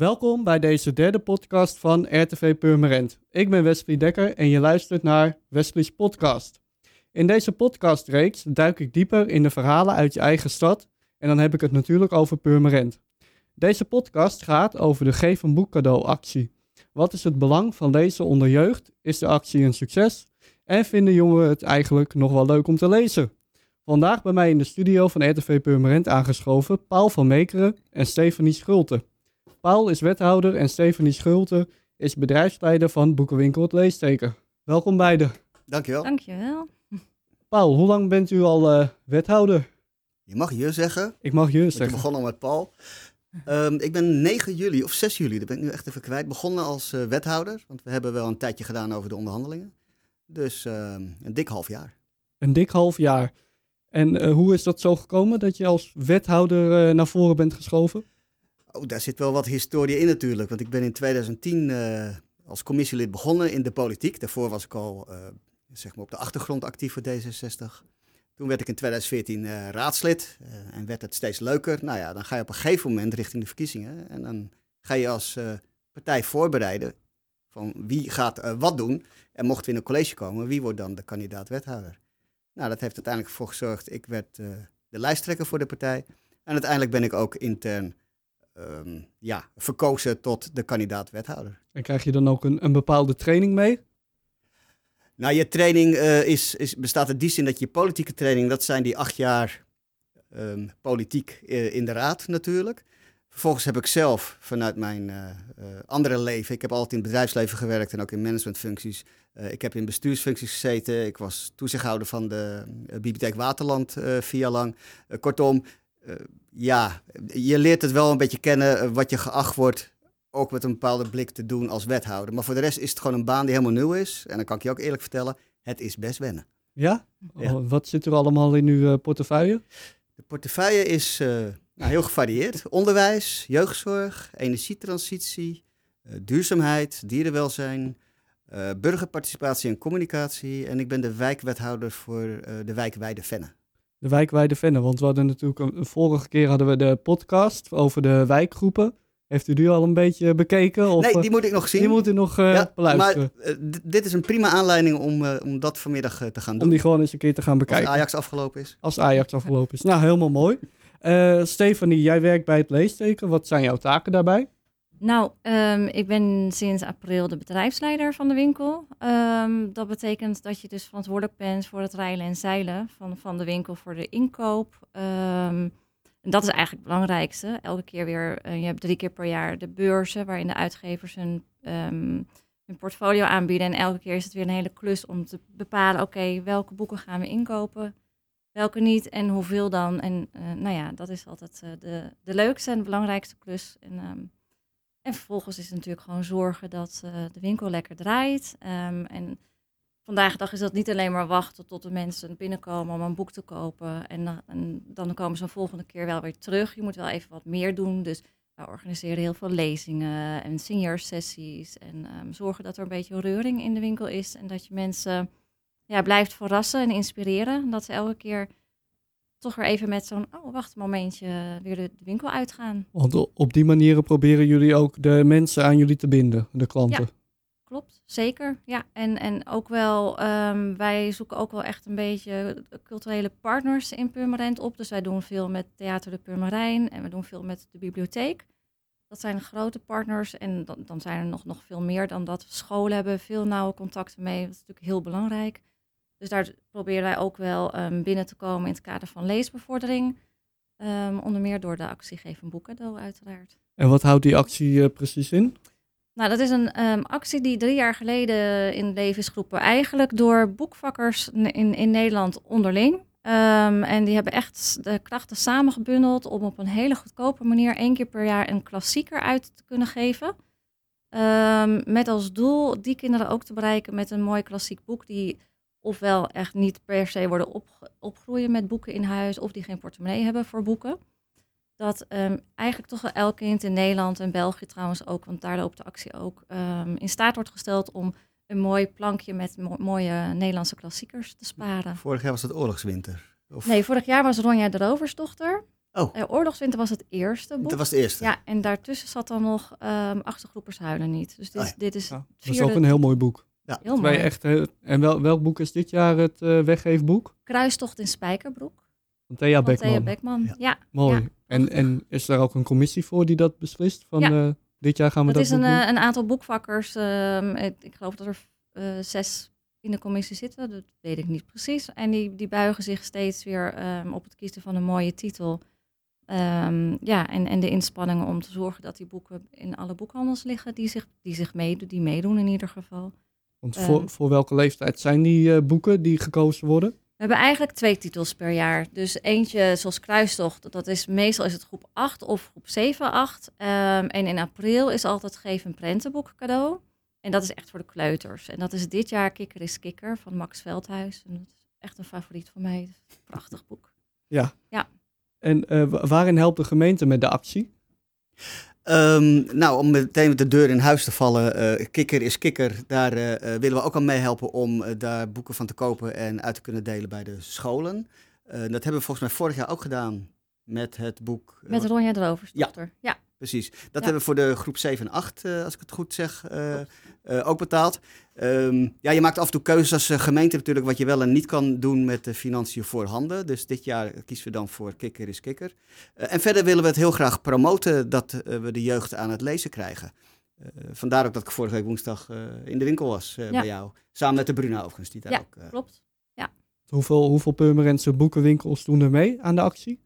Welkom bij deze derde podcast van RTV Purmerend. Ik ben Wesley Dekker en je luistert naar Wesley's podcast. In deze podcastreeks duik ik dieper in de verhalen uit je eigen stad en dan heb ik het natuurlijk over Purmerend. Deze podcast gaat over de Geef een boek cadeau actie. Wat is het belang van lezen onder jeugd? Is de actie een succes? En vinden jongeren het eigenlijk nog wel leuk om te lezen? Vandaag bij mij in de studio van RTV Purmerend aangeschoven Paul van Meekeren en Stefanie Schulte. Paul is wethouder en Stefanie Schulte is bedrijfsleider van Boekenwinkel Het Leesteken. Welkom beiden. Dankjewel. Dankjewel. Paul, hoe lang bent u al uh, wethouder? Je mag je zeggen. Ik mag je zeggen. Je begon al met Paul. Um, ik ben 9 juli of 6 juli, dat ben ik nu echt even kwijt, begonnen als uh, wethouder. Want we hebben wel een tijdje gedaan over de onderhandelingen. Dus uh, een dik half jaar. Een dik half jaar. En uh, hoe is dat zo gekomen dat je als wethouder uh, naar voren bent geschoven? Oh, daar zit wel wat historie in natuurlijk. Want ik ben in 2010 uh, als commissielid begonnen in de politiek. Daarvoor was ik al zeg maar op de achtergrond actief voor D66. Toen werd ik in 2014 raadslid en werd het steeds leuker. Nou ja, dan ga je op een gegeven moment richting de verkiezingen. En dan ga je als partij voorbereiden van wie gaat wat doen. En mocht we in een college komen, wie wordt dan de kandidaat wethouder? Nou, dat heeft uiteindelijk voor gezorgd. Ik werd de lijsttrekker voor de partij. En uiteindelijk ben ik ook intern um, ja, verkozen tot de kandidaat wethouder. En krijg je dan ook een, een bepaalde training mee? Nou, je training uh, is, is, bestaat in die zin dat je politieke training, dat zijn die acht jaar um, politiek uh, in de raad natuurlijk. Vervolgens heb ik zelf vanuit mijn uh, uh, andere leven, ik heb altijd in het bedrijfsleven gewerkt en ook in managementfuncties. Uh, ik heb in bestuursfuncties gezeten. Ik was toezichthouder van de Bibliotheek Waterland vier jaar lang. kortom, ja, je leert het wel een beetje kennen wat je geacht wordt, ook met een bepaalde blik te doen als wethouder. Maar voor de rest is het gewoon een baan die helemaal nieuw is. En dan kan ik je ook eerlijk vertellen, het is best wennen. Ja? ja. Oh, wat zit er allemaal in uw portefeuille? De portefeuille is nou, heel gevarieerd. Onderwijs, jeugdzorg, energietransitie, uh, duurzaamheid, dierenwelzijn, uh, burgerparticipatie en communicatie. En ik ben de wijkwethouder voor de wijk Weide Venne. De wijk Weide Venne, want we hadden natuurlijk een, vorige keer hadden we de podcast over de wijkgroepen. Heeft u die al een beetje bekeken? Of, nee, die moet ik nog zien. Die moet u nog uh, ja, beluisteren. Maar uh, dit is een prima aanleiding om, uh, om dat vanmiddag te gaan doen. Om die gewoon eens een keer te gaan bekijken. Als Ajax afgelopen is. Als Ajax afgelopen is. Nou, helemaal mooi. Stefanie, jij werkt bij het leesteken. Wat zijn jouw taken daarbij? Nou, um, ik ben sinds april de bedrijfsleider van de winkel. Um, dat betekent dat je dus verantwoordelijk bent voor het rijlen en zeilen van, van de winkel, voor de inkoop. Um, en dat is eigenlijk het belangrijkste. Elke keer weer, uh, je hebt drie keer per jaar de beurzen waarin de uitgevers hun, hun portfolio aanbieden. En elke keer is het weer een hele klus om te bepalen, oké, welke boeken gaan we inkopen? welke niet en hoeveel dan. En uh, nou ja, dat is altijd uh, de, de leukste en belangrijkste klus. En, en vervolgens is het natuurlijk gewoon zorgen dat uh, de winkel lekker draait. Um, en vandaag de dag is dat niet alleen maar wachten tot de mensen binnenkomen om een boek te kopen. En, dan komen ze een volgende keer wel weer terug. Je moet wel even wat meer doen. Dus we organiseren heel veel lezingen en seniorsessies. En um, zorgen dat er een beetje reuring in de winkel is. En dat je mensen ja, blijft verrassen en inspireren. Dat ze elke keer toch weer even met zo'n, oh wacht een momentje, weer de, de, winkel uitgaan. Want op die manieren proberen jullie ook de mensen aan jullie te binden, de klanten. Ja, klopt, zeker. Ja, en, en ook wel, um, wij zoeken ook wel echt een beetje culturele partners in Purmerend op. Dus wij doen veel met Theater de Purmerijn en we doen veel met de bibliotheek. Dat zijn grote partners en dan, dan zijn er nog, nog veel meer dan dat. Scholen hebben veel nauwe contacten mee, dat is natuurlijk heel belangrijk. Dus daar proberen wij ook wel um, binnen te komen in het kader van leesbevordering. Um, onder meer door de actie Geef een boek cadeau uiteraard. En wat houdt die actie uh, precies in? Nou, dat is een um, actie die drie jaar geleden in leven is geroepen. Eigenlijk door boekvakkers in, in Nederland onderling. Um, en die hebben echt de krachten samengebundeld om op een hele goedkope manier één keer per jaar een klassieker uit te kunnen geven. Um, met als doel die kinderen ook te bereiken met een mooi klassiek boek die ofwel echt niet per se worden op, opgroeien met boeken in huis, of die geen portemonnee hebben voor boeken. Dat um, eigenlijk toch wel elk kind in Nederland en België trouwens ook, want daar loopt de actie ook, um, in staat wordt gesteld om een mooi plankje met mo mooie Nederlandse klassiekers te sparen. Vorig jaar was het oorlogswinter. Of... Nee, vorig jaar was Ronja de Roversdochter. Oh. Eh, Oorlogswinter was het eerste boek. Dat was de eerste. Ja, en daartussen zat dan nog ehm Achtergroepers huilen niet. Dus dit, Oh ja. dit is Ja, het dat is vierde ook een heel mooi boek. Heel Twee mooi. echt, heel- en wel, welk boek is dit jaar het eh weggeefboek? Kruistocht in Spijkerbroek. Van Thea Van Beckman. Thea Beckman. Ja. Ja, Mooi. Ja, en, en is daar ook een commissie voor die dat beslist? Van Ja. eh, dit jaar gaan we dat dat, is een, eh, een aantal boekvakkers. ehm, ik, ik geloof dat er eh, zes in de commissie zitten. Dat weet ik niet precies. En die, die buigen zich steeds weer ehm, op het kiezen van een mooie titel. Ehm, ja, en, en de inspanningen om te zorgen dat die boeken in alle boekhandels liggen. Die, zich, die, zich meedoen, die meedoen in ieder geval. Want ehm, voor, voor welke leeftijd zijn die eh, boeken die gekozen worden? We hebben eigenlijk twee titels per jaar. Dus eentje zoals Kruistocht, dat is meestal is het groep 8 of groep 7, 8. Ehm, en in april is altijd Geef een prentenboek cadeau. En dat is echt voor de kleuters. En dat is dit jaar Kikker is Kikker van Max Veldhuis. En dat is echt een favoriet van mij. Prachtig boek. En eh, wa- waarin helpt de gemeente met de actie? Ehm, nou, om meteen met de deur in huis te vallen, eh, Kikker is Kikker. Daar eh, eh, willen we ook aan meehelpen om daar boeken van te kopen en uit te kunnen delen bij de scholen. Dat hebben we volgens mij vorig jaar ook gedaan met het boek. Met Ronja Drovers, Ja. Ja. Precies. Dat Ja. hebben we voor de groep 7 en 8, eh, als ik het goed zeg, eh, eh, ook betaald. Ehm, ja, je maakt af en toe keuzes als gemeente natuurlijk wat je wel en niet kan doen met de financiën voorhanden. Dus dit jaar kiezen we dan voor Kikker is Kikker. Eh, en verder willen we het heel graag promoten dat we de jeugd aan het lezen krijgen. Eh, vandaar ook dat ik vorige week woensdag eh, in de winkel was eh, Ja. bij jou. Samen met de Bruna overigens, die daar Ja, ook... eh, Klopt. Hoeveel, hoeveel Purmerendse boekenwinkels doen er mee aan de actie?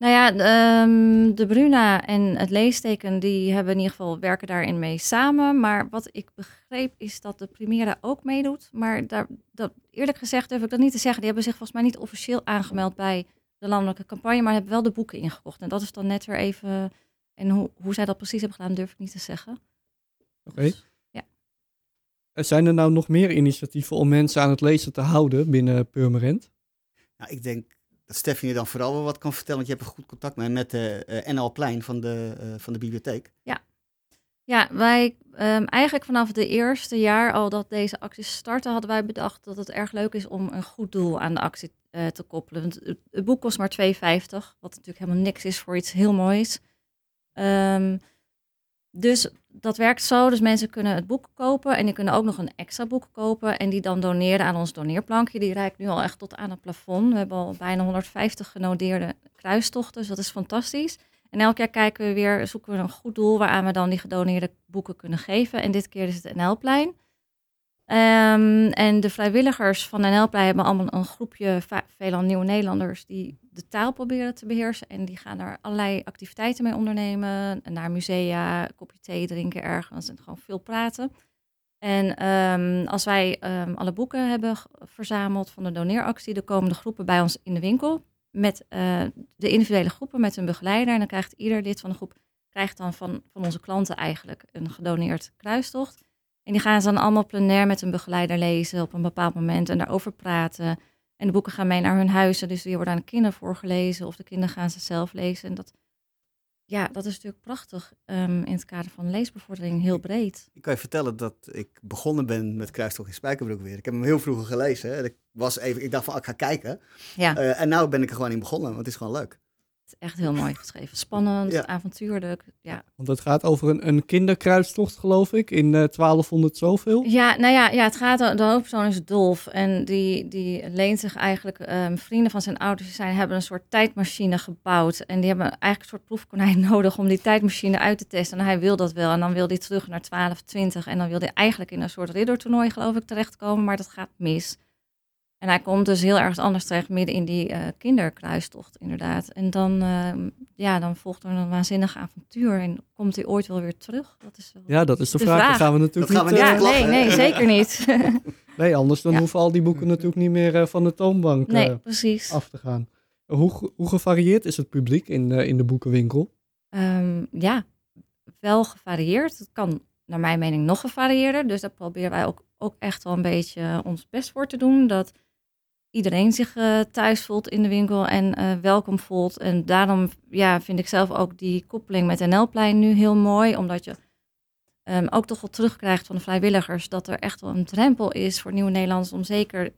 Nou ja, ehm, de Bruna en het leesteken, die hebben in ieder geval werken daarin mee samen. Maar wat ik begreep is dat de Primera ook meedoet. Maar daar, dat, eerlijk gezegd durf ik dat niet te zeggen. Die hebben zich volgens mij niet officieel aangemeld bij de landelijke campagne, maar hebben wel de boeken ingekocht. En dat is dan net weer even. En hoe, hoe zij dat precies hebben gedaan, durf ik niet te zeggen. Oké. Dus, ja. Eh, Zijn er nou nog meer initiatieven om mensen aan het lezen te houden binnen Purmerend? Nou, ik denk dat Stefan je dan vooral wel wat kan vertellen, want je hebt een goed contact met, met de eh, NL Plein van de, eh, van de bibliotheek. Ja, wij ehm, eigenlijk vanaf het eerste jaar al dat deze acties starten, hadden wij bedacht dat het erg leuk is om een goed doel aan de actie eh, te koppelen. Want het, het boek kost maar 2,50, wat natuurlijk helemaal niks is voor iets heel moois. Ehm, dus dat werkt zo. Dus mensen kunnen het boek kopen en die kunnen ook nog een extra boek kopen. En die dan doneren aan ons doneerplankje. Die reikt nu al echt tot aan het plafond. We hebben al bijna 150 genodeerde kruistochten, dus dat is fantastisch. En elk jaar kijken we weer, zoeken we een goed doel waaraan we dan die gedoneerde boeken kunnen geven. En dit keer is het NL-plein. Ehm, en de vrijwilligers van NL-plein hebben allemaal een groepje, veelal nieuwe Nederlanders, die de taal proberen te beheersen. En die gaan daar allerlei activiteiten mee ondernemen. Naar musea, kopje thee drinken ergens en gewoon veel praten. En ehm, als wij ehm, alle boeken hebben verzameld van de doneeractie, dan komen de groepen bij ons in de winkel met eh, de individuele groepen met een begeleider. En dan krijgt ieder lid van de groep krijgt dan van, van onze klanten eigenlijk een gedoneerd kruistocht. En die gaan ze dan allemaal plenair met een begeleider lezen op een bepaald moment en daarover praten. En de boeken gaan mee naar hun huizen, dus die worden aan de kinderen voorgelezen of de kinderen gaan ze zelf lezen. En dat, ja, dat is natuurlijk prachtig ehm, in het kader van leesbevordering, heel breed. Ik kan je vertellen dat ik begonnen ben met Kruistocht in Spijkerbroek weer. Ik heb hem heel vroeger gelezen. En ik, was even, ik dacht van, ah, ik ga kijken. Ja, Eh, en nu ben ik er gewoon in begonnen, want het is gewoon leuk. Echt heel mooi geschreven. Spannend, Ja. avontuurlijk. Ja, Want het gaat over een, een kinderkruistocht, geloof ik, in eh 1200 zoveel. Ja, nou ja, ja het gaat, de hoofdpersoon is Dolf. En die, die leent zich eigenlijk, ehm, vrienden van zijn ouders die zijn, hebben een soort tijdmachine gebouwd. En die hebben eigenlijk een soort proefkonijn nodig om die tijdmachine uit te testen. En hij wil dat wel. En dan wil hij terug naar 1220. En dan wil hij eigenlijk in een soort riddertoernooi, geloof ik, terechtkomen. Maar dat gaat mis. En hij komt dus heel ergens anders terecht, midden in die eh, kinderkruistocht, inderdaad. En dan, ehm, ja, dan volgt er een waanzinnig avontuur. En komt hij ooit wel weer terug? Dat is wel... Ja, dat is de, De vraag. vraag. Dat gaan we natuurlijk Dat gaan we niet... niet eh, Ja, nee, nee, zeker niet. nee, anders dan Ja. hoeven al die boeken natuurlijk niet meer eh, van de toonbank eh, nee, af te gaan. Hoe, hoe gevarieerd is het publiek in, eh, in de boekenwinkel? Ehm, ja, wel gevarieerd. Het kan naar mijn mening nog gevarieerder. Dus daar proberen wij ook, ook echt wel een beetje ons best voor te doen. Dat iedereen zich eh, thuis voelt in de winkel en eh, welkom voelt. En daarom ja, vind ik zelf ook die koppeling met NL-plein nu heel mooi. Omdat je ehm, ook toch wel terugkrijgt van de vrijwilligers... dat er echt wel een drempel is voor nieuwe Nederlanders... om zeker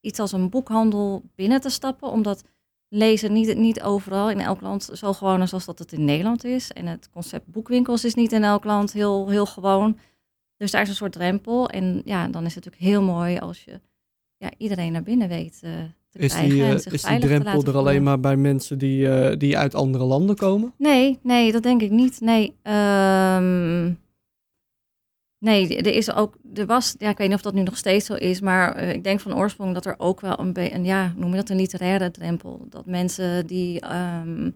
iets als een boekhandel binnen te stappen. Omdat lezen niet, niet overal in elk land zo gewoon als dat het in Nederland is. En het concept boekwinkels is niet in elk land heel, heel gewoon. Dus daar is een soort drempel. En ja, dan is het natuurlijk heel mooi als je ja, iedereen naar binnen weet uh, te is krijgen. Die, en zich is die drempel er alleen maar bij mensen die, uh, die uit andere landen komen? Nee, nee, dat denk ik niet. Nee, um, nee, er is ook, er was, ja, ik weet niet of dat nu nog steeds zo is, maar uh, ik denk van oorsprong dat er ook wel een beetje, ja, noem je dat een literaire drempel, dat mensen die um,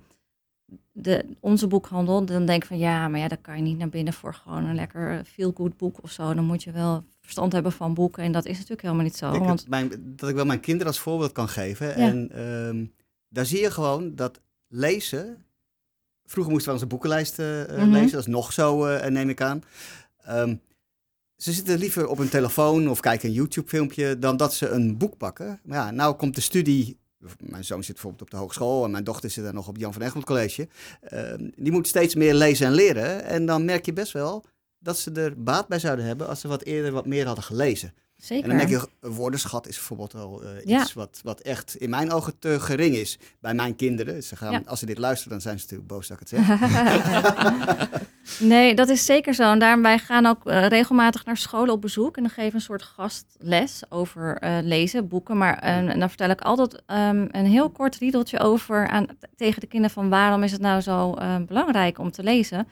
de, onze boekhandel, dan denken van ja, maar ja, daar kan je niet naar binnen voor gewoon een lekker feel-good boek of zo. Dan moet je wel verstand hebben van boeken en dat is natuurlijk helemaal niet zo. Ik want... dat, mijn, dat ik wel mijn kinderen als voorbeeld kan geven. Ja. En um, daar zie je gewoon dat lezen. Vroeger moesten we onze boekenlijst uh, mm -hmm. lezen, dat is nog zo, uh, neem ik aan. Um, ze zitten liever op hun telefoon of kijken een YouTube-filmpje dan dat ze een boek pakken. Maar ja, nou komt de studie. Mijn zoon zit bijvoorbeeld op de hogeschool en mijn dochter zit dan nog op Jan van Egmond College. Uh, die moet steeds meer lezen en leren. En dan merk je best wel dat ze er baat bij zouden hebben als ze wat eerder wat meer hadden gelezen. Zeker. En dan denk je, woordenschat is bijvoorbeeld uh, Ja. iets wat, wat echt in mijn ogen te gering is bij mijn kinderen. Ze gaan, Ja. Als ze dit luisteren, dan zijn ze natuurlijk boos dat ik het zeg. nee, dat is zeker zo. En daarom wij gaan ook eh, regelmatig naar scholen op bezoek. En dan geven we een soort gastles over eh, lezen, boeken. Maar eh, en dan vertel ik altijd ehm, een heel kort riedeltje over aan, tegen de kinderen van waarom is het nou zo eh, belangrijk om te lezen.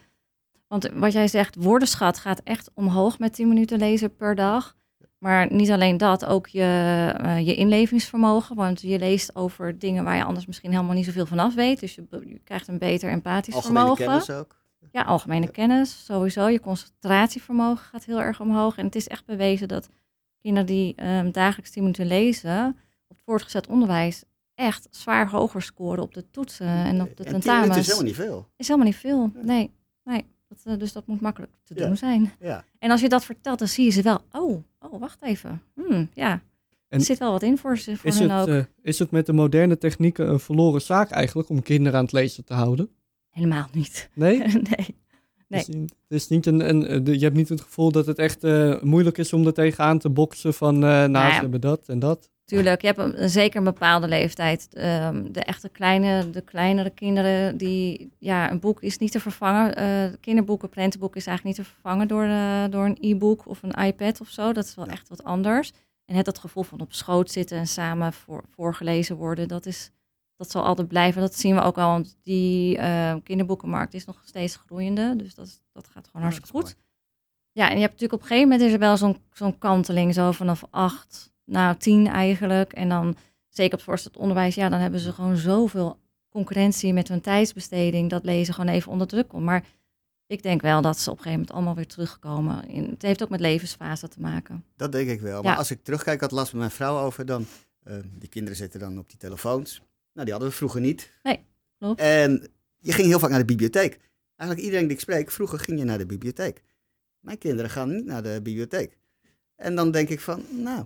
Want wat jij zegt, woordenschat gaat echt omhoog met 10 minuten lezen per dag. Maar niet alleen dat, ook je, uh, je inlevingsvermogen. Want je leest over dingen waar je anders misschien helemaal niet zoveel van af weet. Dus je, je krijgt een beter empathisch Algemene vermogen. kennis ook. Ja, algemene kennis, sowieso. Je concentratievermogen gaat heel erg omhoog. En het is echt bewezen dat kinderen die um, dagelijks 10 minuten lezen... op het voortgezet onderwijs echt zwaar hoger scoren op de toetsen en op de en tentamens. is helemaal niet veel. Is helemaal niet veel, nee. nee. Dat, uh, dus dat moet makkelijk te doen ja. zijn. Ja. En als je dat vertelt, dan zie je ze wel... oh, oh wacht even. Hmm, ja, En er zit wel wat in voor, ze, voor Is het, ook. uh, is het met de moderne technieken een verloren zaak eigenlijk om kinderen aan het lezen te houden? Helemaal niet. Nee? nee. Nee. Het niet- het is niet een, een, de- je hebt niet het gevoel dat het echt eh, moeilijk is om er tegenaan te boksen van, eh nou, Nou ja. ze hebben dat en dat. Tuurlijk, je hebt een, zeker een bepaalde leeftijd. Ehm, de echte kleine, de kleinere kinderen, die, ja, een boek is niet te vervangen. Eh kinderboeken, prentenboek is eigenlijk niet te vervangen door, eh, door een e-book of een iPad of zo. Dat is wel echt wat anders. En het dat gevoel van op schoot zitten en samen voor, voorgelezen worden, dat, is, dat zal altijd blijven. Dat zien we ook al, want die eh, kinderboekenmarkt is nog steeds groeiende. Dus dat, dat gaat gewoon hartstikke goed. Ja, en je hebt natuurlijk op een gegeven moment is er wel zo'n zo'n kanteling, zo vanaf acht, nou tien eigenlijk. En dan, zeker op het voortgezet onderwijs, ja, dan hebben ze gewoon zoveel concurrentie met hun tijdsbesteding, dat lezen gewoon even onder druk komt. Maar ik denk wel dat ze op een gegeven moment allemaal weer terugkomen. Het heeft ook met levensfase te maken. Dat denk ik wel. Ja. Maar als ik terugkijk, had last met mijn vrouw over, dan, eh, die kinderen zitten dan op die telefoons. Nou, die hadden we vroeger niet. Nee, klopt. En je ging heel vaak naar de bibliotheek. Eigenlijk iedereen die ik spreek, vroeger ging je naar de bibliotheek. Mijn kinderen gaan niet naar de bibliotheek. En dan denk ik van, nou,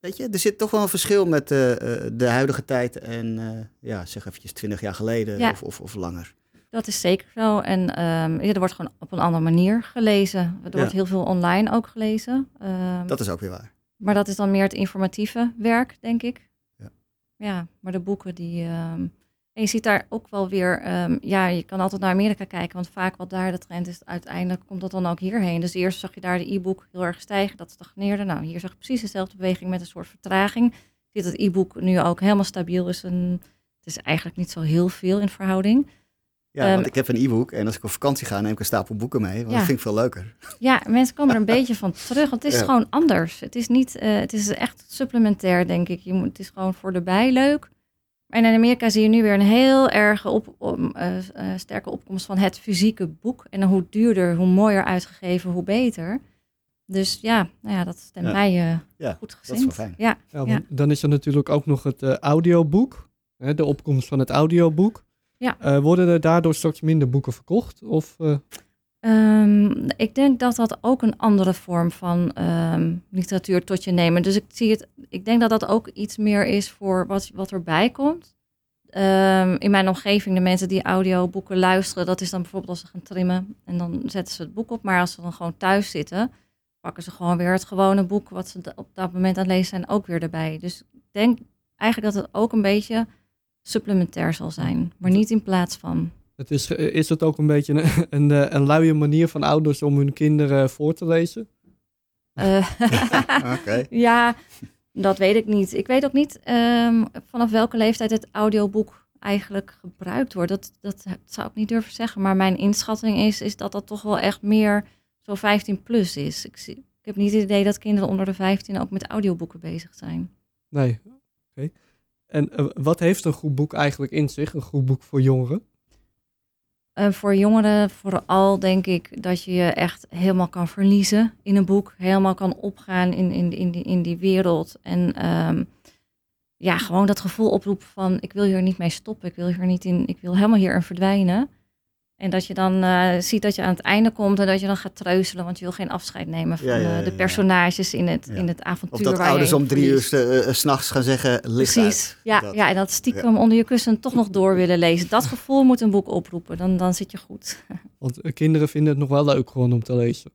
weet je, er zit toch wel een verschil met eh, eh, de huidige tijd en, eh, ja, zeg eventjes 20 jaar geleden Ja. of, of, of langer. Dat is zeker zo. En ehm, ja, er wordt gewoon op een andere manier gelezen. Er wordt heel veel online ook gelezen. Ehm, Dat is ook weer waar. Maar dat is dan meer het informatieve werk, denk ik. Ja. Maar de boeken die. ehm, en je ziet daar ook wel weer. ehm, ja, je kan altijd naar Amerika kijken, want vaak wat daar de trend is, uiteindelijk komt dat dan ook hierheen. Dus eerst zag je daar de e-book heel erg stijgen, dat stagneerde. Nou, hier zag je precies dezelfde beweging met een soort vertraging. Je ziet dat e-book nu ook helemaal stabiel is. En het is eigenlijk niet zo heel veel in verhouding. Ja, Ehm, want ik heb een e-book en als ik op vakantie ga, neem ik een stapel boeken mee. Want Ja. dat vind ik veel leuker. Ja, mensen komen er een beetje van terug. Want het is Ja. gewoon anders. Het is niet, eh, het is echt supplementair, denk ik. Je moet, het is gewoon voor de bij leuk. En in Amerika zie je nu weer een heel erg op, eh, eh, sterke opkomst van het fysieke boek. En hoe duurder, hoe mooier uitgegeven, hoe beter. Dus ja, nou ja dat stemt Ja. mij Ja, goed dat gezind. is wel fijn. Ja, Ja, Ja. want Dan is er natuurlijk ook nog het audioboek. Hè, de opkomst van het audioboek. Ja. Eh, worden er daardoor straks minder boeken verkocht? Of, eh, Ehm, ik denk dat dat ook een andere vorm van ehm, literatuur tot je nemen. Dus ik zie het. Ik denk dat dat ook iets meer is voor wat, wat erbij komt. Ehm, in mijn omgeving, de mensen die audioboeken luisteren, dat is dan bijvoorbeeld als ze gaan trimmen en dan zetten ze het boek op. Maar als ze dan gewoon thuis zitten, pakken ze gewoon weer het gewone boek wat ze op dat moment aan het lezen zijn ook weer erbij. Dus ik denk eigenlijk dat het ook een beetje supplementair zal zijn, maar niet in plaats van. Het is, eh, is het ook een beetje een, een, eh, een luie manier van ouders om hun kinderen voor te lezen? Eh, Oké. ja, dat weet ik niet. Ik weet ook niet ehm, vanaf welke leeftijd het audioboek eigenlijk gebruikt wordt. Dat, dat zou ik niet durven zeggen. Maar mijn inschatting is, is dat dat toch wel echt meer zo 15 plus is. Ik, zie, ik heb niet het idee dat kinderen onder de 15 ook met audioboeken bezig zijn. Nee. Oké. En eh, wat heeft een goed boek eigenlijk in zich? Een goed boek voor jongeren? Eh, voor jongeren vooral denk ik dat je je echt helemaal kan verliezen in een boek. Helemaal kan opgaan in, in, in, die, in die wereld. En ehm, ja, gewoon dat gevoel oproepen van ik wil hier niet mee stoppen. Ik wil hier niet in, ik wil helemaal hierin verdwijnen. En dat je dan eh, ziet dat je aan het einde komt en dat je dan gaat treuzelen, want je wil geen afscheid nemen van Ja, ja, eh, ja, de personages in het, Ja. in het avontuur. Of dat waar ouders om drie uur s s'nachts gaan zeggen, licht Precies, uit. ja, Dat. ja, en dat stiekem onder je kussen toch nog door willen lezen. Dat gevoel moet een boek oproepen, dan, dan zit je goed. Want eh, kinderen vinden het nog wel leuk gewoon om te lezen.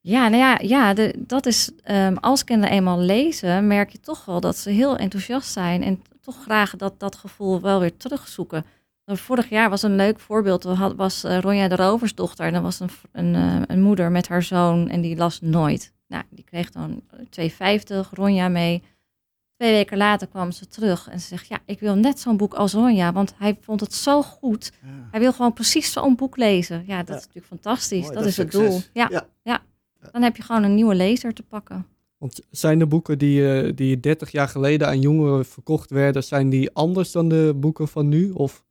Ja, nou ja, ja de, dat is, ehm, als kinderen eenmaal lezen, merk je toch wel dat ze heel enthousiast zijn en toch graag dat, dat gevoel wel weer terugzoeken. Nou, Vorig jaar was een leuk voorbeeld, we had, was eh, Ronja de Roversdochter en er was een, een, eh, een moeder met haar zoon en die las nooit. Nou, die kreeg dan 2,50, Ronja mee. Twee weken later kwam ze terug en ze zegt, ja, ik wil net zo'n boek als Ronja, want hij vond het zo goed. Ja. Hij wil gewoon precies zo'n boek lezen. Ja, dat Ja. is natuurlijk fantastisch. Mooi, dat, dat is het doel. Ja, Ja. ja. Dan heb je gewoon een nieuwe lezer te pakken. Want zijn de boeken die, eh, die 30 jaar geleden aan jongeren verkocht werden, zijn die anders dan de boeken van nu? Of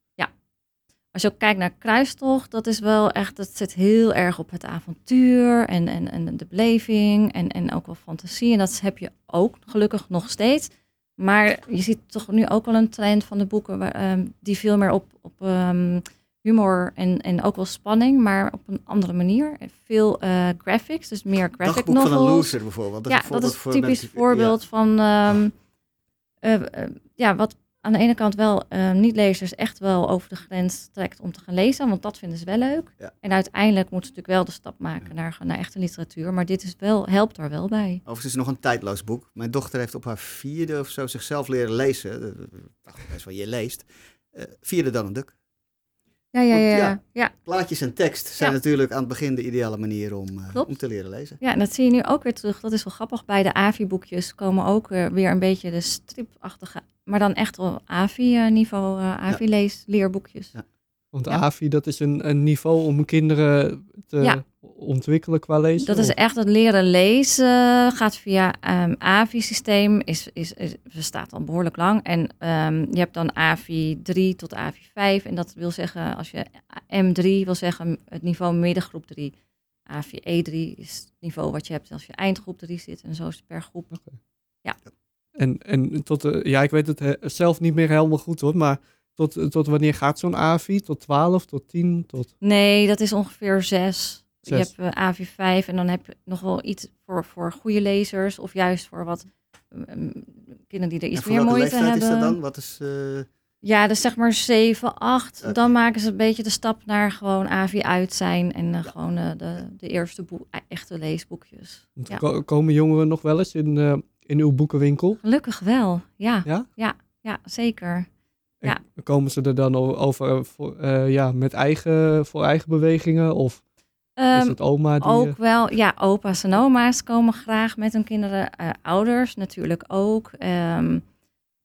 Als je ook kijkt naar Kruistocht, dat is wel echt, dat zit heel erg op het avontuur en, en, en de beleving en, en ook wel fantasie. En dat heb je ook gelukkig nog steeds. Maar je ziet toch nu ook wel een trend van de boeken waar, ehm, die veel meer op, op ehm, humor en, en ook wel spanning, maar op een andere manier. Veel eh, graphics, dus meer graphic Dagboek novels. van een loser bijvoorbeeld. ja, een dat is voor typisch voorbeeld van ehm, eh, eh, ja, wat aan de ene kant wel eh, niet-lezers echt wel over de grens trekt om te gaan lezen, want dat vinden ze wel leuk. Ja. En uiteindelijk moeten ze natuurlijk wel de stap maken naar, naar echte literatuur, maar dit is wel, helpt daar wel bij. Overigens is het nog een tijdloos boek. Mijn dochter heeft op haar vierde of zo zichzelf leren lezen. Eh, dacht best wel, je leest. Eh, vierde dan een duk. Ja, ja, Want ja. ja. ja. ja. Plaatjes en tekst zijn Ja. natuurlijk aan het begin de ideale manier om, eh, om te leren lezen. Ja, en dat zie je nu ook weer terug. Dat is wel grappig. Bij de AVI-boekjes komen ook eh, weer een beetje de stripachtige, maar dan echt wel AVI-niveau, eh AVI-lees-leerboekjes. want Ja. AVI, dat is een, een niveau om kinderen te Ja. Ontwikkelen qua lezen? Dat is echt het leren lezen. Gaat via um, AVI-systeem. Is, is, is, bestaat al behoorlijk lang. En ehm, je hebt dan AVI 3 tot AVI 5. En dat wil zeggen, als je M3 wil zeggen, het niveau middengroep 3. AVI E3 is het niveau wat je hebt als je eindgroep 3 zit. En zo is het per groep. En, en tot, eh, ja, ik weet het zelf niet meer helemaal goed hoor, maar tot, tot wanneer gaat zo'n AVI? Tot 12, tot 10, tot... Nee, dat is ongeveer 6. Je hebt eh, AVI 5 en dan heb je nog wel iets voor, voor goede lezers. Of juist voor wat um, kinderen die er iets meer moeite hebben. is dat dan? Wat is, eh, Ja, dus zeg maar 7, 8. Oké. Dan maken ze een beetje de stap naar gewoon AVI uit zijn. En eh, gewoon de, de eerste boek, e- echte leesboekjes. Ja. ko- komen jongeren nog wel eens in, in uw boekenwinkel? Gelukkig wel, ja. Ja? Ja, ja zeker. En Ja. Komen ze er dan over voor, ja, met eigen, voor eigen bewegingen? Of is Ehm, het oma die... ook eh, wel, ja, opa's en oma's komen graag met hun kinderen. eh, ouders natuurlijk ook. Ehm,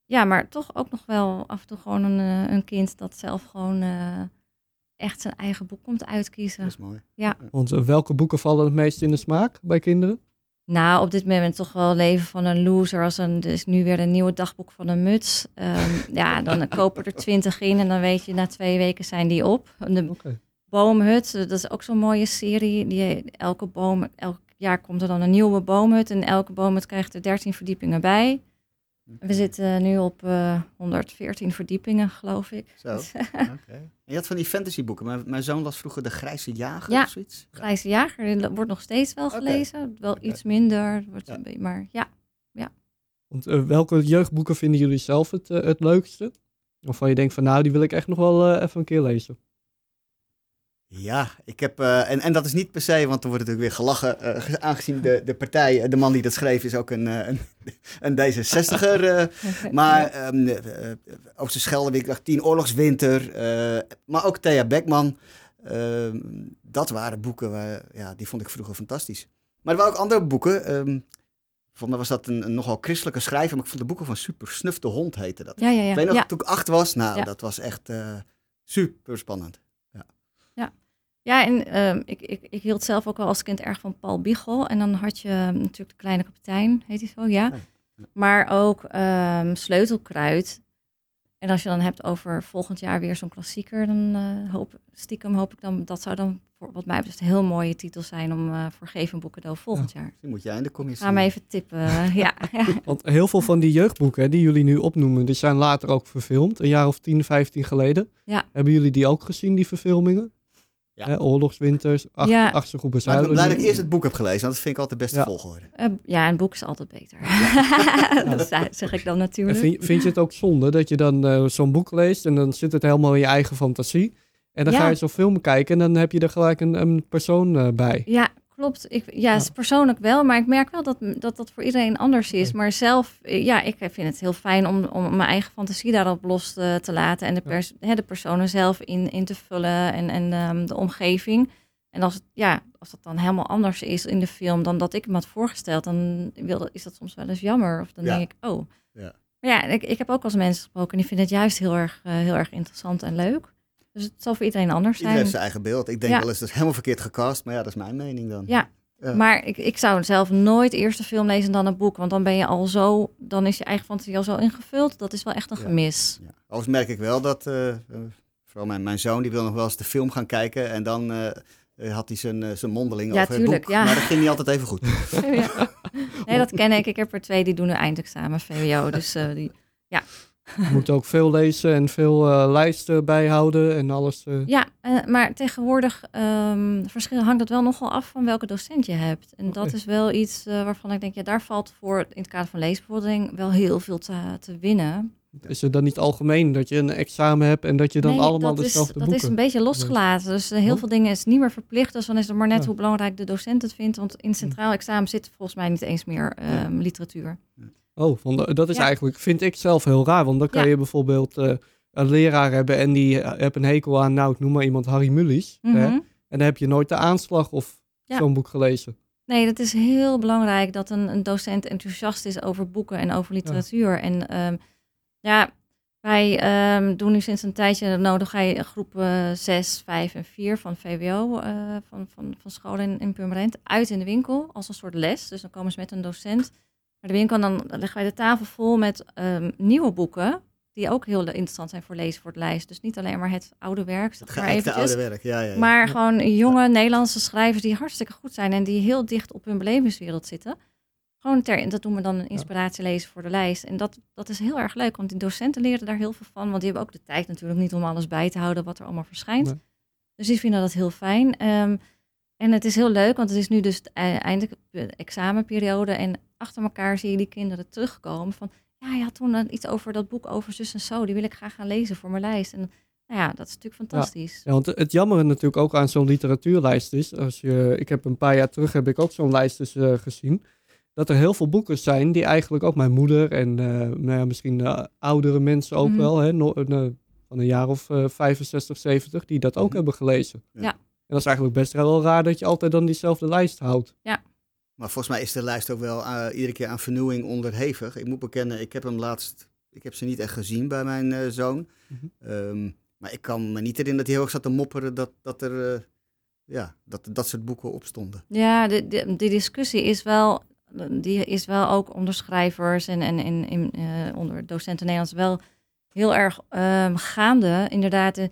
ja, maar toch ook nog wel af en toe gewoon een, eh, een kind dat zelf gewoon eh, echt zijn eigen boek komt uitkiezen. dat is mooi. Want eh, welke boeken vallen het meest in de smaak bij kinderen? Nou, op dit moment toch wel Leven van een Loser. Als een, er is nu weer een nieuwe dagboek van een muts. Ehm, ja, dan kopen er twintig in en dan weet je, na twee weken zijn die op. De Oké. Boomhut, eh, dat is ook zo'n mooie serie. Die, elke boom, elk jaar komt er dan een nieuwe boomhut. En elke boomhut krijgt er 13 verdiepingen bij. We zitten nu op eh 114 verdiepingen, geloof ik. Zo. Oké. En je had van die fantasyboeken. Mijn, mijn zoon las vroeger De Grijze Jager Ja. of zoiets. Grijze Jager dat wordt nog steeds wel gelezen. Wel iets minder, wordt Ja. een beetje- maar ja. Want eh, welke jeugdboeken vinden jullie zelf het, eh, het leukste? Waarvan je denkt van nou, die wil ik echt nog wel eh, even een keer lezen. Ja, ik heb, uh, en, en dat is niet per se, want er wordt natuurlijk weer gelachen, uh, aangezien de, de partij, de man die dat schreef, is ook een, uh, een, een D66er. maar um, Oosterschelde, Scheldeweek, 10 Oorlogswinter, maar ook Thea Beckman. Ehm, dat waren boeken, waar, ja, die vond ik vroeger fantastisch. Maar er waren ook andere boeken. Um, Volgens mij was dat een, een, nogal christelijke schrijver, maar ik vond de boeken van Super Snuf de Hond heette dat. Ja, ja, ja. Ik weet nog, ja. toen ik acht was, nou, dat was echt super spannend. Ja, en um, ik, ik, ik hield zelf ook wel als kind erg van Paul Biegel. En dan had je um, natuurlijk de kleine kapitein, heet hij zo, ja. Maar ook um, Sleutelkruid. En als je dan hebt over volgend jaar weer zo'n klassieker, dan uh, hoop, stiekem hoop ik dan, dat zou dan voor, wat mij betreft een heel mooie titel zijn om uh, voor Geven Boek cadeau volgend ja, jaar. Die moet jij in de commissie. Ga me even tippen, uh, ja, ja. Want heel veel van die jeugdboeken die jullie nu opnoemen, die zijn later ook verfilmd, een jaar of 10, 15 geleden. Ja. Hebben jullie die ook gezien, die verfilmingen? Ja. Hè, oorlogswinters, ach, Ja. achtste groep Maar ik zuiden. ben blij dat ik eerst het boek heb gelezen, want dat vind ik altijd de beste Ja. volgorde. Uh, ja, een boek is altijd beter. dat zeg ik dan natuurlijk. vind, vind je het ook zonde dat je dan eh, zo'n boek leest en dan zit het helemaal in je eigen fantasie? En dan Ja. ga je zo'n film kijken en dan heb je er gelijk een, een persoon eh, bij. Ja, klopt. Ik, ja, persoonlijk wel, maar ik merk wel dat dat, dat voor iedereen anders is. Maar zelf, eh, ja, ik vind het heel fijn om, om mijn eigen fantasie daarop los te, te laten en de, pers, hè, de personen zelf in, in te vullen en, en ehm, de omgeving. En als, het, ja, als dat dan helemaal anders is in de film dan dat ik me had voorgesteld, dan wil, is dat soms wel eens jammer. Of dan Ja. denk ik, oh. Ja. Maar ja, ik, ik heb ook als mensen gesproken en die vinden het juist heel erg, eh, heel erg interessant en leuk. Dus het zal voor iedereen anders Iedereen zijn. heeft zijn eigen beeld. Ik denk Ja. wel eens dat is helemaal verkeerd gecast, maar ja, dat is mijn mening dan. Ja, Ja. maar ik, ik zou zelf nooit eerst de film lezen dan een boek. Want dan ben je al zo, dan is je eigen fantasie al zo ingevuld. Dat is wel echt een Ja. gemis. Ja. Overigens merk ik wel dat, eh, eh, vooral mijn, mijn zoon, die wil nog wel eens de film gaan kijken en dan eh, had hij zijn, zijn mondeling Ja, over het tuurlijk, boek. ja. Maar dat ging niet altijd even goed. Ja. Nee, dat ken ik. Ik heb er twee die doen een eindexamen VWO. Dus die, Je moet ook veel lezen en veel eh, lijsten bijhouden en alles. eh. ja, eh, maar tegenwoordig ehm verschil hangt dat wel nogal af van welke docent je hebt. En dat is wel iets waarvan ik denk, ja, daar valt voor in het kader van leesbevordering wel heel veel te, te winnen. Is het dan niet algemeen dat je een examen hebt en dat je dan Nee, allemaal dat dezelfde is, dat boeken... is een beetje losgelaten. Dus heel Oh. veel dingen is niet meer verplicht. Dus dan is het maar net Ja. hoe belangrijk de docent het vindt. Want in het centraal examen zit volgens mij niet eens meer ehm, literatuur. Oh, want dat is Ja. eigenlijk, vind ik zelf heel raar. Want dan kan Ja. je bijvoorbeeld eh, een leraar hebben en die eh, heeft een hekel aan, nou ik noem maar iemand, Harry Mullies. Mhm. hè? En dan heb je nooit de aanslag of Ja. zo'n boek gelezen. Nee, het is heel belangrijk dat een, een docent enthousiast is over boeken en over literatuur. En ehm, ja, wij ehm, doen nu sinds een tijdje, nodig hij groepen 6, 5 en 4 van VWO, eh, van, van, van scholen in, in Purmerend, uit in de winkel als een soort les. Dus dan komen ze met een docent naar de winkel en dan leggen wij de tafel vol met ehm, nieuwe boeken. Die ook heel interessant zijn voor lezen voor het lijst. Dus niet alleen maar het oude werk. Het maar eventjes. oude werk, ja, ja. ja. Maar gewoon jonge Nederlandse schrijvers die hartstikke goed zijn en die heel dicht op hun belevingswereld zitten. Gewoon ter, dat doen we dan een inspiratie lezen voor de lijst. En dat, dat is heel erg leuk, want die docenten leren daar heel veel van. Want die hebben ook de tijd natuurlijk niet om alles bij te houden wat er allemaal verschijnt. Nee. Dus die vinden dat heel fijn. Ehm, en het is heel leuk, want het is nu dus de e- eindelijk de examenperiode. En achter elkaar zie je die kinderen terugkomen van... Ja, je had toen iets over dat boek over zus en zo. Die wil ik graag gaan lezen voor mijn lijst. En nou ja, dat is natuurlijk fantastisch. Ja, want het jammer natuurlijk ook aan zo'n literatuurlijst is, als je, ik heb een paar jaar terug heb ik ook zo'n lijst dus, eh, gezien, dat er heel veel boeken zijn die eigenlijk ook mijn moeder en eh, nou ja, misschien oudere mensen ook Mhm. wel, hè, no- eh, van een jaar of eh 65, 70, die dat ook Mhm. hebben gelezen. Ja. En dat is eigenlijk best wel raar dat je altijd dan diezelfde lijst houdt. Maar volgens mij is de lijst ook wel eh, iedere keer aan vernieuwing onderhevig. Ik moet bekennen, ik heb hem laatst, ik heb ze niet echt gezien bij mijn eh, zoon. Mhm. Ehm, maar ik kan me niet herinneren dat hij heel erg zat te mopperen dat, dat er, eh, ja, dat, dat soort boeken opstonden. Ja, de, de, die discussie is wel, die is wel ook onder schrijvers en, en, en, en, eh, onder docenten Nederlands wel heel erg ehm, gaande. Inderdaad, je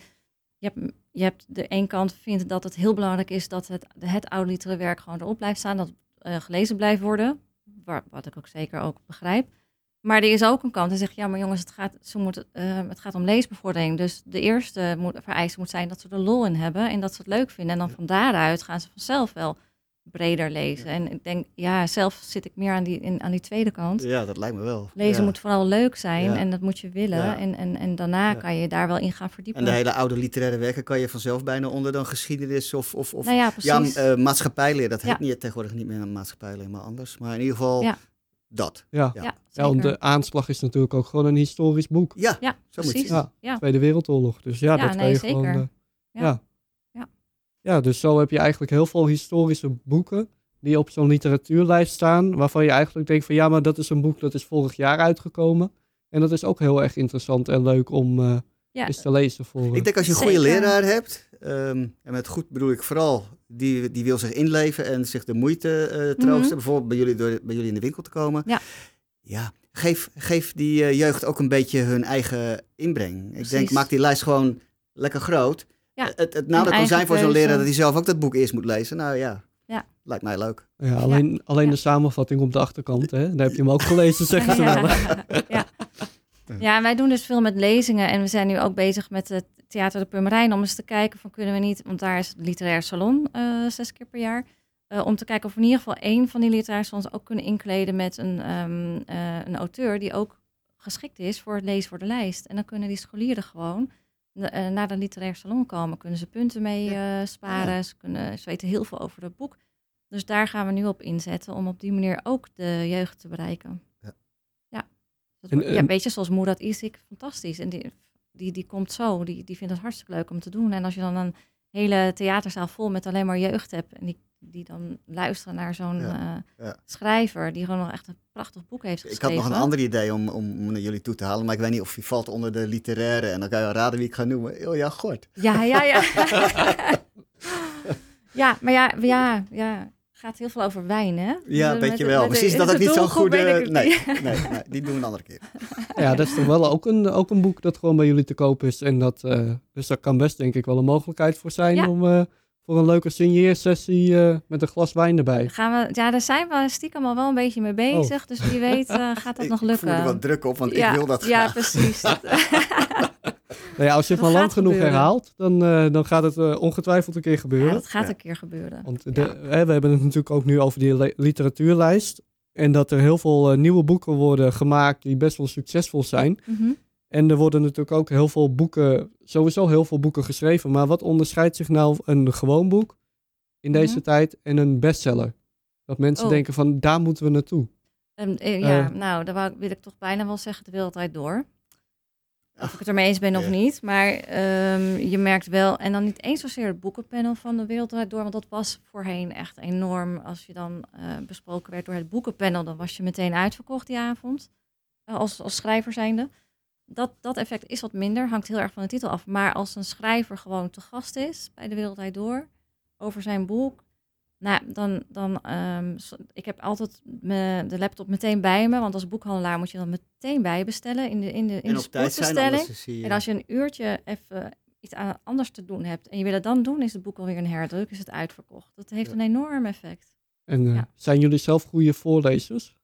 hebt, je hebt de een kant vindt dat het heel belangrijk is dat het, het oude literaire werk gewoon erop blijft staan, dat het eh, gelezen blijft worden, wat ik ook zeker ook begrijp. Maar er is ook een kant die zegt, ja, maar jongens, het gaat, ze moeten, eh, het gaat om leesbevordering. Dus de eerste moet, vereiste moet zijn dat ze er lol in hebben en dat ze het leuk vinden. En dan van daaruit gaan ze vanzelf wel breder lezen. En ik denk, ja, zelf zit ik meer aan die, in, aan die tweede kant. Ja, dat lijkt me wel. Lezen Ja. moet vooral leuk zijn Ja. en dat moet je willen. Ja. En, en, en daarna Ja. kan je daar wel in gaan verdiepen. En de hele oude literaire werken kan je vanzelf bijna onder dan geschiedenis of, of, of nou ja, eh, maatschappijleer. Dat Ja. heet niet, tegenwoordig niet meer een maatschappijleer, maar anders. Maar in ieder geval Ja. dat. Ja. ja. ja, want de aanslag is natuurlijk ook gewoon een historisch boek. Ja, ja, zo precies. Ja. Tweede Wereldoorlog. Dus ja, Ja, dat kan je zeker. gewoon... eh. Ja. Ja, dus zo heb je eigenlijk heel veel historische boeken die op zo'n literatuurlijst staan, waarvan je eigenlijk denkt van ja, maar dat is een boek dat is vorig jaar uitgekomen. En dat is ook heel erg interessant en leuk om eh, Ja, eens te lezen voor... Ik denk als je een goede Zeker. leraar hebt, ehm, en met goed bedoel ik vooral, die, die wil zich inleven en zich de moeite eh, troosten, Mhm. bijvoorbeeld bij jullie, door, bij jullie in de winkel te komen. Ja. Ja, geef, geef die eh, jeugd ook een beetje hun eigen inbreng. Ik denk, maak die lijst gewoon lekker groot. Ja, Het, het nadeel kan zijn voor zo'n leraar dat hij zelf ook dat boek eerst moet lezen. Nou ja, Ja. lijkt mij leuk. Ja, alleen, alleen Ja. de samenvatting op de achterkant, hè? daar heb je hem ook gelezen, zeggen ze wel. ja. ja, wij doen dus veel met lezingen en we zijn nu ook bezig met het Theater de Purmerijn om eens te kijken van kunnen we niet, want daar is het literair salon eh, zes keer per jaar, eh, om te kijken of we in ieder geval één van die literaire salons ook kunnen inkleden met een, ehm, eh, een auteur die ook geschikt is voor het lezen voor de lijst. En dan kunnen die scholieren gewoon naar de literair salon komen, kunnen ze punten mee eh, sparen, ze, kunnen, ze weten heel veel over het boek. Dus daar gaan we nu op inzetten om op die manier ook de jeugd te bereiken. Ja. Ja, dat En, wordt- ja ehm, weet je, zoals Moerad Isik, fantastisch. En die, die, die komt zo, die, die vindt het hartstikke leuk om te doen. En als je dan een hele theaterzaal vol met alleen maar jeugd hebt... en die, die dan luisteren naar zo'n Ja, eh, ja. schrijver... die gewoon nog echt een prachtig boek heeft Ik geschreven. had nog een ander idee om, om, naar jullie toe te halen, maar ik weet niet of die valt onder de literaire. En dan kan je wel raden wie ik ga noemen. Ilja Gort. Ja, ja, ja. ja, maar ja, ja, ja. gaat heel veel over wijn, hè? Ja, Dus weet met je de- wel. Misschien is dat ook niet zo'n goede... ik Nee, nee, nee, die doen we een andere keer. Ja, dat is toch wel ook een, ook een boek dat gewoon bij jullie te koop is. En dat, eh, dus daar kan best denk ik wel een mogelijkheid voor zijn Ja. om eh, voor een leuke signeersessie eh, met een glas wijn erbij. Gaan we, ja, daar zijn we stiekem al wel een beetje mee bezig. Dus wie weet eh, gaat dat Ik nog voel lukken. er wat druk op, want ja, ik wil dat Ja, graag. precies. Nou ja, als je het Dat maar lang genoeg gebeuren. herhaalt, dan, eh, dan gaat het ongetwijfeld een keer gebeuren. ja, dat gaat Ja. een keer gebeuren. Want de, hè, we hebben het natuurlijk ook nu over die literatuurlijst. En dat er heel veel eh, nieuwe boeken worden gemaakt die best wel succesvol zijn. Mhm. En er worden natuurlijk ook heel veel boeken, sowieso heel veel boeken geschreven. Maar wat onderscheidt zich nou een gewoon boek in deze Mhm. tijd en een bestseller? Dat mensen Oh. denken van, daar moeten we naartoe. Ehm, eh, ja, Eh. nou, wou- wil ik toch bijna wel zeggen de wereldwijd door. Of ik het ermee eens ben of niet. Maar ehm, je merkt wel, en dan niet eens zozeer het boekenpanel van de wereldwijd door. Want dat was voorheen echt enorm. Als je dan eh, besproken werd door het boekenpanel, dan was je meteen uitverkocht die avond. als, als schrijver zijnde. Dat, dat effect is wat minder, hangt heel erg van de titel af. Maar als een schrijver gewoon te gast is bij de Wereldwijd Door over zijn boek, nou, dan, dan ehm, ik heb altijd me, de laptop meteen bij me, want als boekhandelaar moet je dan meteen bijbestellen in de, in de, in En de je... En als je een uurtje even iets anders te doen hebt en je wil het dan doen, is het boek alweer een herdruk, is het uitverkocht. Dat heeft Ja. een enorm effect. En eh, Ja. zijn jullie zelf goede voorlezers?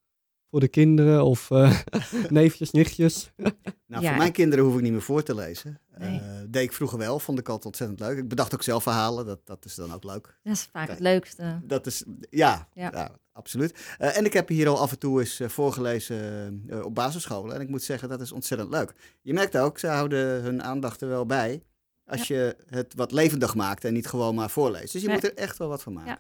Voor de kinderen of eh, neefjes, nichtjes? Nou, Ja. voor mijn kinderen hoef ik niet meer voor te lezen. Nee. Eh, deed ik vroeger wel, vond ik altijd ontzettend leuk. Ik bedacht ook zelf verhalen, dat, dat is dan ook leuk. Dat is vaak Kijk. het leukste. Dat is, ja, Ja. ja. absoluut. Eh, en ik heb hier al af en toe eens voorgelezen eh, op basisscholen. En ik moet zeggen, dat is ontzettend leuk. Je merkt ook, ze houden hun aandacht er wel bij. Als je het wat levendig maakt en niet gewoon maar voorleest. Dus je moet er echt wel wat van maken.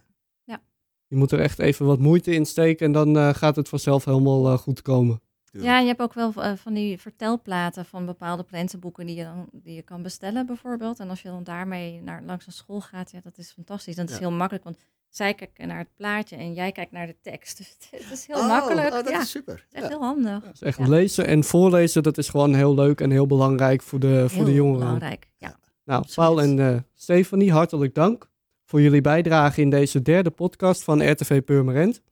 Je moet er echt even wat moeite in steken en dan eh, gaat het vanzelf helemaal eh, goed komen. Ja, je hebt ook wel eh, van die vertelplaten van bepaalde prentenboeken die je, dan, die je kan bestellen bijvoorbeeld. En als je dan daarmee naar, langs een school gaat, ja, dat is fantastisch. Dat is Ja. heel makkelijk, want zij kijken naar het plaatje en jij kijkt naar de tekst. Dus het, het is heel Oh, makkelijk. oh, dat ja, is super. het is echt Ja. heel handig. Dus echt Ja. lezen en voorlezen, dat is gewoon heel leuk en heel belangrijk voor de, voor de Heel jongeren. belangrijk. Ja. Nou. Paul en eh, Stefanie, hartelijk dank voor jullie bijdrage in deze derde podcast van RTV Purmerend.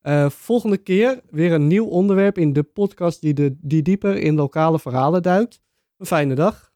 Eh, volgende keer weer een nieuw onderwerp in de podcast die, de, die dieper in lokale verhalen duikt. Een fijne dag.